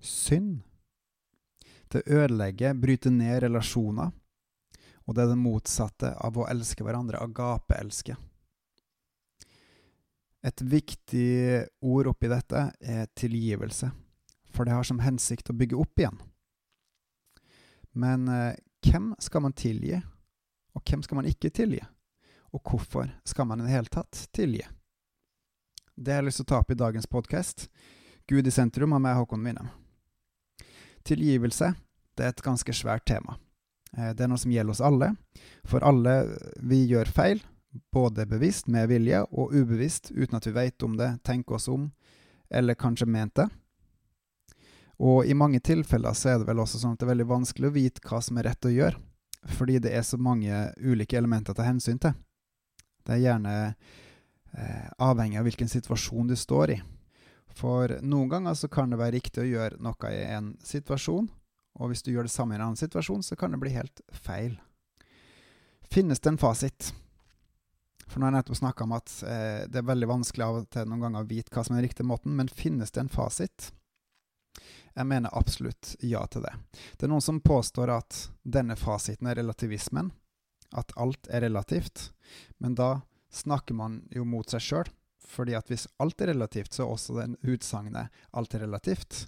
synd. Det ødelegger, bryter ned relasjoner, og det er det motsatte av å elske hverandre, agape-elske. Et viktig ord oppi dette er tilgivelse, for det har som hensikt å bygge opp igjen. Men eh, hvem skal man tilgi, og hvem skal man ikke tilgi? Og hvorfor skal man i det hele tatt tilgi? Det har jeg lyst til å ta opp i dagens podkast. Gud i sentrum av meg, Håkon Winnem. Tilgivelse det er et ganske svært tema. Eh, det er noe som gjelder oss alle. For alle vi gjør feil, både bevisst med vilje og ubevisst uten at vi vet om det, tenker oss om eller kanskje ment det. Og i mange tilfeller så er det vel også sånn at det er veldig vanskelig å vite hva som er rett å gjøre, fordi det er så mange ulike elementer å ta hensyn til. Det er gjerne eh, avhengig av hvilken situasjon du står i. For noen ganger så kan det være riktig å gjøre noe i en situasjon, og hvis du gjør det samme i en annen situasjon, så kan det bli helt feil. Finnes det en fasit? For nå har jeg nettopp snakka om at eh, det er veldig vanskelig av og til noen ganger å vite hva som er den riktige måten, men finnes det en fasit? Jeg mener absolutt ja til det. Det er noen som påstår at denne fasiten er relativismen, at alt er relativt, men da snakker man jo mot seg sjøl. Fordi at hvis alt er relativt, så er også den utsagnet 'alt er relativt'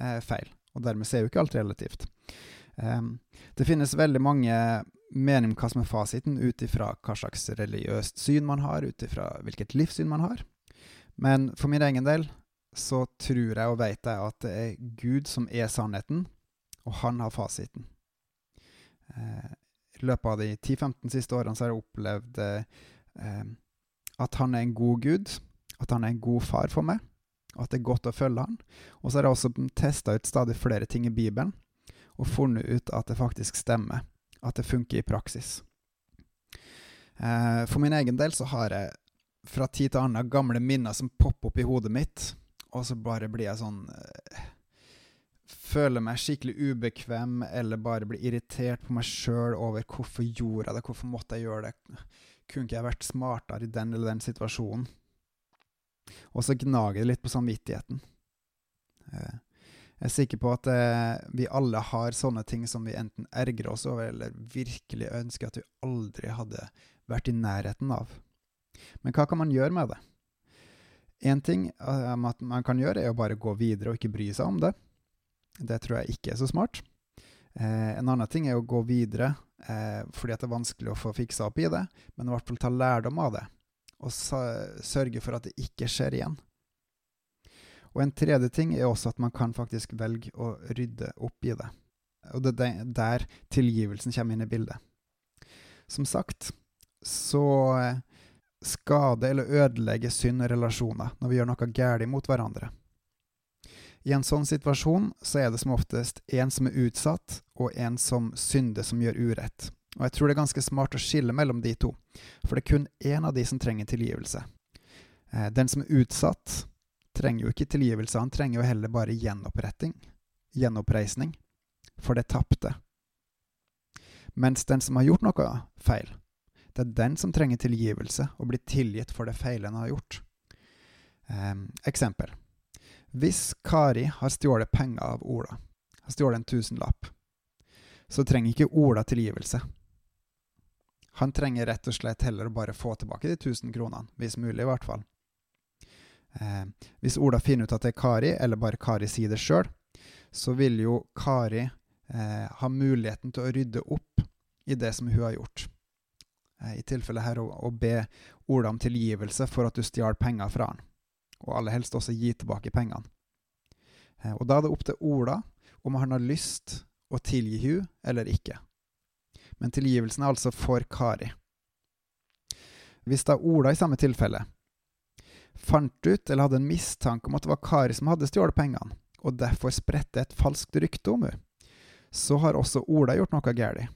eh, feil og dermed er jo ikke alt relativt. Um, det finnes veldig mange meninger om hva som er fasiten, ut ifra hva slags religiøst syn man har, ut ifra hvilket livssyn man har. Men for min egen del så tror jeg og vet jeg at det er Gud som er sannheten, og han har fasiten. Uh, I løpet av de 10-15 siste årene så har jeg opplevd uh, at han er en god Gud, at han er en god far for meg og at det er godt å følge han. Og så har jeg også testa ut stadig flere ting i Bibelen, og funnet ut at det faktisk stemmer. At det funker i praksis. Eh, for min egen del så har jeg fra tid til annen gamle minner som popper opp i hodet mitt, og så bare blir jeg sånn eh, Føler meg skikkelig ubekvem, eller bare blir irritert på meg sjøl over hvorfor gjorde jeg det, hvorfor måtte jeg gjøre det? Kunne ikke jeg vært smartere i den eller den situasjonen? Og så gnager det litt på samvittigheten. Eh, jeg er sikker på at eh, vi alle har sånne ting som vi enten ergrer oss over, eller virkelig ønsker at vi aldri hadde vært i nærheten av. Men hva kan man gjøre med det? Én ting eh, man kan gjøre, er å bare gå videre og ikke bry seg om det. Det tror jeg ikke er så smart. en annen ting er å gå videre fordi det er vanskelig å få fiksa opp i det, men i hvert fall ta lærdom av det og sørge for at det ikke skjer igjen. Og En tredje ting er også at man kan faktisk velge å rydde opp i det. Og det er der tilgivelsen kommer inn i bildet. Som sagt så eh, skader eller ødelegger synd relasjoner når vi gjør noe galt mot hverandre. I en sånn situasjon så er det som oftest en som er utsatt, og en som synder som gjør urett. Og jeg tror det er ganske smart å skille mellom de to, for det er kun én av de som trenger tilgivelse. Eh, den som er utsatt, trenger jo ikke tilgivelse, han trenger jo heller bare gjenoppretting, gjenoppreisning, for det tapte. Mens den som har gjort noe feil, det er den som trenger tilgivelse og blir tilgitt for det feilen han har gjort. Eh, eksempel. Hvis Kari har stjålet penger av Ola, har stjålet en tusenlapp, så trenger ikke Ola tilgivelse. Han trenger rett og slett heller å bare få tilbake de 1000 kronene, hvis mulig, i hvert fall. Eh, hvis Ola finner ut at det er Kari, eller bare Kari sier det sjøl, så vil jo Kari eh, ha muligheten til å rydde opp i det som hun har gjort. Eh, I tilfelle her å, å, be Ola om tilgivelse for at du stjal penger fra han, og aller helst også gi tilbake pengene. Eh, og da er det opp til Ola om han har lyst å tilgi hun eller ikke men tilgivelsen er altså for Kari. Hvis da Ola i samme tilfelle fant ut eller hadde en mistanke om at det var Kari som hadde stjålet pengene, og derfor spredte et falskt rykte om henne, så har også Ola gjort noe galt.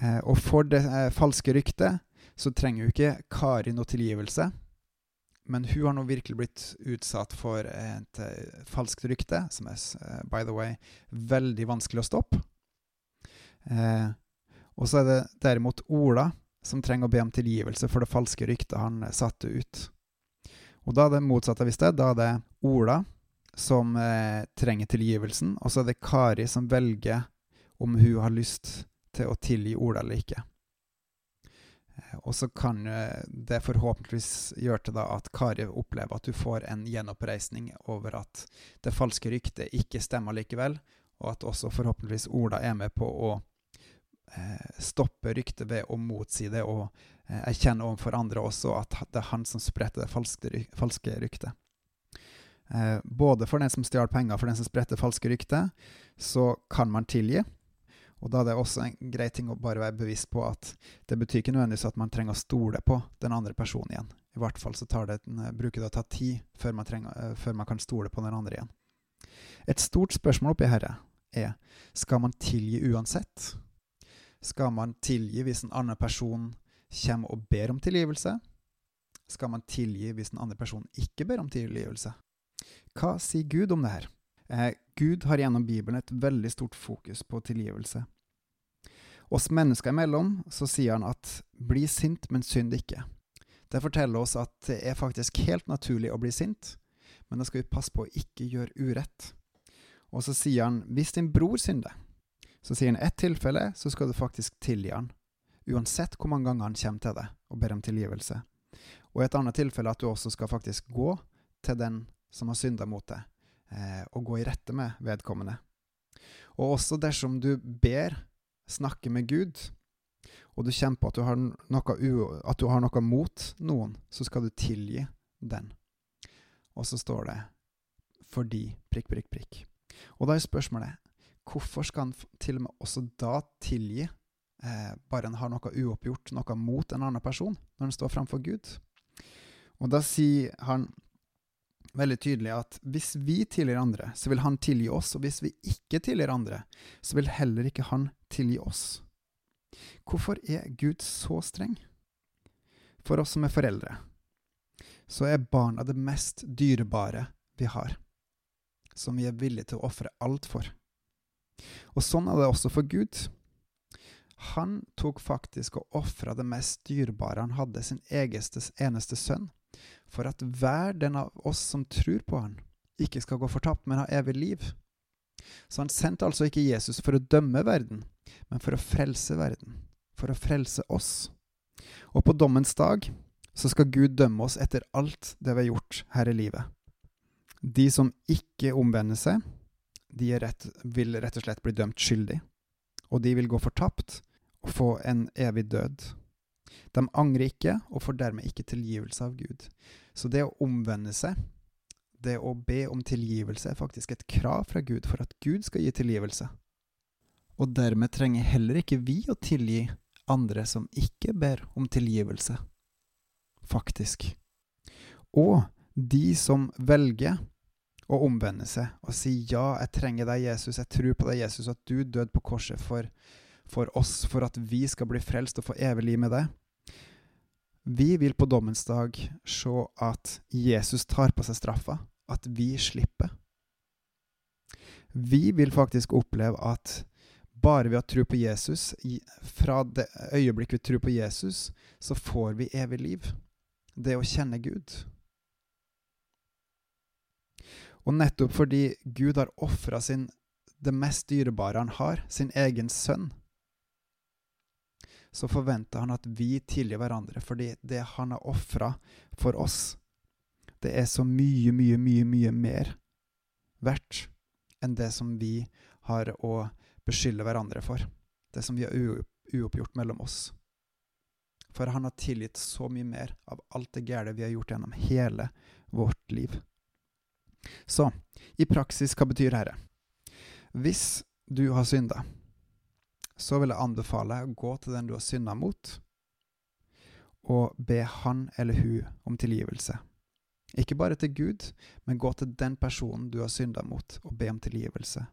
Eh, og for det eh, falske ryktet så trenger jo ikke Kari noe tilgivelse, men hun har nå virkelig blitt utsatt for et eh, falskt rykte, som er, eh, by the way, veldig vanskelig å stoppe. Eh, og så er det derimot Ola som trenger å be om tilgivelse for det falske ryktet han satte ut. Og da er det motsatt av i sted. Da er det Ola som eh, trenger tilgivelsen, og så er det Kari som velger om hun har lyst til å tilgi Ola eller ikke. Eh, og så kan eh, det forhåpentligvis gjøre til at Kari opplever at du får en gjenoppreisning over at det falske ryktet ikke stemmer likevel, og at også forhåpentligvis Ola er med på å eh, stoppe ryktet ved å motsi det og erkjenne overfor andre også at det er han som spredte det falske, ryktet. Både for den som stjal penger, for den som spredte falske rykter, så kan man tilgi. Og da er det også en grei ting å bare være bevisst på at det betyr ikke nødvendigvis at man trenger å stole på den andre personen igjen. I hvert fall så det, eh, bruker det å ta tid før man, trenger, uh, før man kan stole på den andre igjen. Et stort spørsmål oppi her er skal man tilgi uansett? Skal man tilgi hvis en annen person kommer og ber om tilgivelse? Skal man tilgi hvis en andre person ikke ber om tilgivelse? Hva sier Gud om det her? Eh, Gud har gjennom Bibelen et veldig stort fokus på tilgivelse. Oss mennesker imellom så sier han at 'bli sint, men synd ikke'. Det forteller oss at det er faktisk helt naturlig å bli sint, men da skal vi passe på å ikke gjøre urett. Og så sier han 'hvis din bror synder', så sier han ett tilfelle så skal du faktisk tilgi han, uansett hvor mange ganger han kommer til deg og ber om tilgivelse. Og i et annet tilfelle at du også skal faktisk gå til den som har synda mot deg, og gå i rette med vedkommende. Og også dersom du ber, snakker med Gud, og du kjenner på at du har noe, at du har noe mot noen, så skal du tilgi den. Og så står det 'fordi prikk, prikk, prikk'. Og da er spørsmålet hvorfor skal han til og med også da tilgi, eh, bare han har noe uoppgjort, noe mot en annen person, når han står framfor Gud? Og da sier han veldig tydelig at hvis vi tilgir andre, så vil han tilgi oss, og hvis vi ikke tilgir andre, så vil heller ikke han tilgi oss. Hvorfor er Gud så streng? For oss som er foreldre, så er barna det mest dyrebare vi har, som vi er villige til å ofre alt for. Og sånn er det også for Gud. Han tok faktisk og ofra det mest dyrebare han hadde, sin egeste, eneste sønn for at hver den av oss som tror på han, ikke skal gå fortapt, men ha evig liv. Så han sendte altså ikke Jesus for å dømme verden, men for å frelse verden, for å frelse oss. Og på dommens dag så skal Gud dømme oss etter alt det vi har gjort her i livet. De som ikke omvender seg, de rett, vil rett og slett bli dømt skyldig, og de vil gå fortapt og få en evig død. De angrer ikke, og får dermed ikke tilgivelse av Gud. Så det å omvende seg, det å be om tilgivelse, er faktisk et krav fra Gud for at Gud skal gi tilgivelse. Og dermed trenger heller ikke vi å tilgi andre som ikke ber om tilgivelse. Faktisk. Og de som velger å omvende seg og si ja, jeg trenger deg, Jesus, jeg tror på deg, Jesus, at du døde på korset for, for oss, for at vi skal bli frelst og få evig liv med deg. Vi vil på dommens dag se at Jesus tar på seg straffa, at vi slipper. Vi vil faktisk oppleve at bare ved å tro på Jesus, fra det øyeblikk vi tror på Jesus, så får vi evig liv. Det å kjenne Gud. Og nettopp fordi Gud har ofra det mest dyrebare han har, sin egen sønn, så forventer han at vi tilgir hverandre, fordi det han har ofra for oss, det er så mye, mye, mye, mye mer verdt enn det som vi har å beskylde hverandre for. Det som vi har uoppgjort mellom oss. For han har tilgitt så mye mer av alt det gærne vi har gjort gjennom hele vårt liv. Så i praksis, hva betyr dette? Hvis du har synda, så vil jeg anbefale å gå til den du har synda mot, og be han eller hun om tilgivelse. Ikke bare til Gud, men gå til den personen du har synda mot, og be om tilgivelse.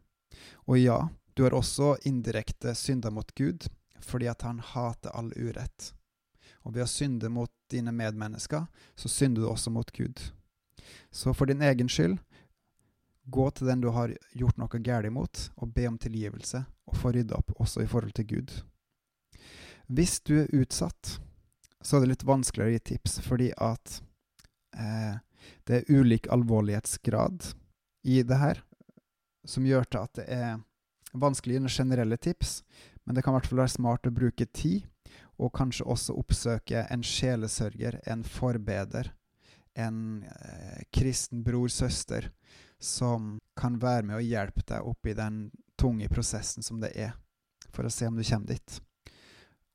Og ja, du har også indirekte synda mot Gud, fordi at han hater all urett. Og ved å synde mot dine medmennesker, så synder du også mot Gud. Så for din egen skyld, gå til den du har gjort noe galt imot, og be om tilgivelse, og få rydda opp også i forhold til Gud. Hvis du er utsatt, så er det litt vanskeligere å gi tips, fordi at eh, det er ulik alvorlighetsgrad i det her som gjør til at det er vanskelig å generelle tips, men det kan i hvert fall være smart å bruke tid, og kanskje også oppsøke en sjelesørger, en forbeder, en eh, kristen bror, søster, som kan være med og hjelpe deg oppi den tunge prosessen som det er, for å se om du kommer dit.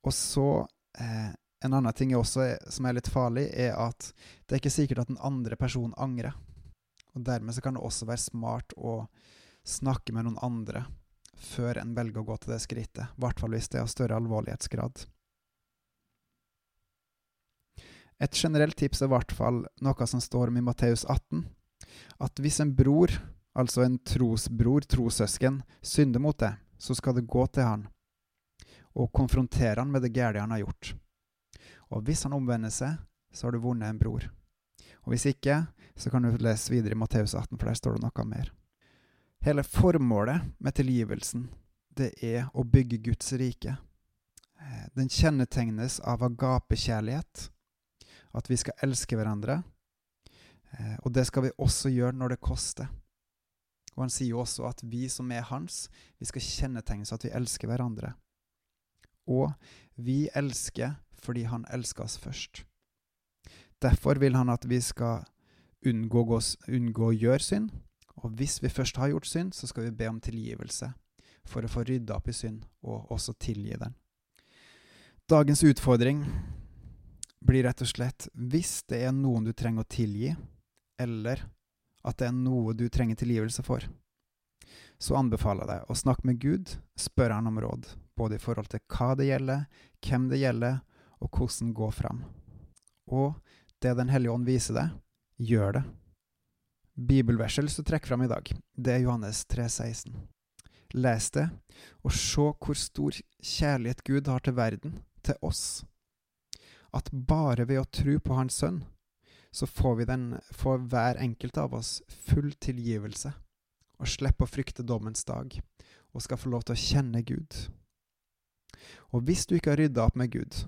Og så eh, En annen ting er som er litt farlig, er at det er ikke sikkert at den andre personen angrer. Og Dermed så kan det også være smart å snakke med noen andre før en velger å gå til det skrittet, i hvert fall hvis det er av større alvorlighetsgrad. Et generelt tips er i hvert fall noe som står om i Matteus 18, at hvis en bror, altså en trosbror, trossøsken, synder mot deg, så skal du gå til han og konfrontere han med det gærne han har gjort. Og hvis han omvender seg, så har du vunnet en bror. Og hvis ikke, så kan du lese videre i Matteus 18, for der står det noe mer. Hele formålet med tilgivelsen, det er å bygge Guds rike. Eh, den kjennetegnes av agapekjærlighet, at vi skal elske hverandre. Eh, og det skal vi også gjøre når det koster. Og han sier jo også at vi som er hans, vi skal kjennetegnes at vi elsker hverandre. Og vi elsker fordi han elsker oss først. Derfor vil han at vi skal unngå, unngå å gjøre synd, og hvis vi først har gjort synd, så skal vi be om tilgivelse for å få rydda opp i synd, og også tilgi den. Dagens utfordring blir rett og slett hvis det er noen du trenger å tilgi, eller at det er noe du trenger tilgivelse for, så anbefaler jeg deg å snakke med Gud, spørre han om råd, både i forhold til hva det gjelder, hvem det gjelder, og hvordan gå fram. Og det Den hellige ånd viser deg, gjør det. Bibelverset som trekker fram i dag, det er Johannes 3,16. Les det, og se hvor stor kjærlighet Gud har til verden, til oss. At bare ved å tro på Hans Sønn, så får, vi den, får hver enkelt av oss full tilgivelse og slipper å frykte dommens dag, og skal få lov til å kjenne Gud. Og hvis du ikke har rydda opp med Gud,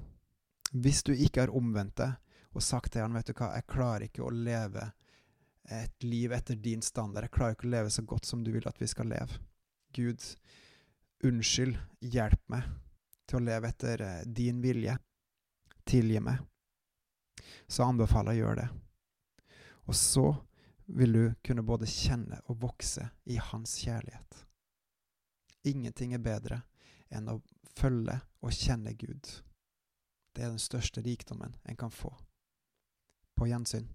hvis du ikke har omvendt deg og sagt til han, vet du hva, jeg klarer ikke å leve et liv etter din standard, jeg klarer ikke å leve så godt som du vil at vi skal leve. Gud, unnskyld, hjelp meg til å leve etter eh, din vilje. Tilgi meg så anbefaler jeg å gjøre det. Og så vil du kunne både kjenne og vokse i Hans kjærlighet. Ingenting er bedre enn å følge og kjenne Gud. Det er den største rikdommen en kan få. På gjensyn.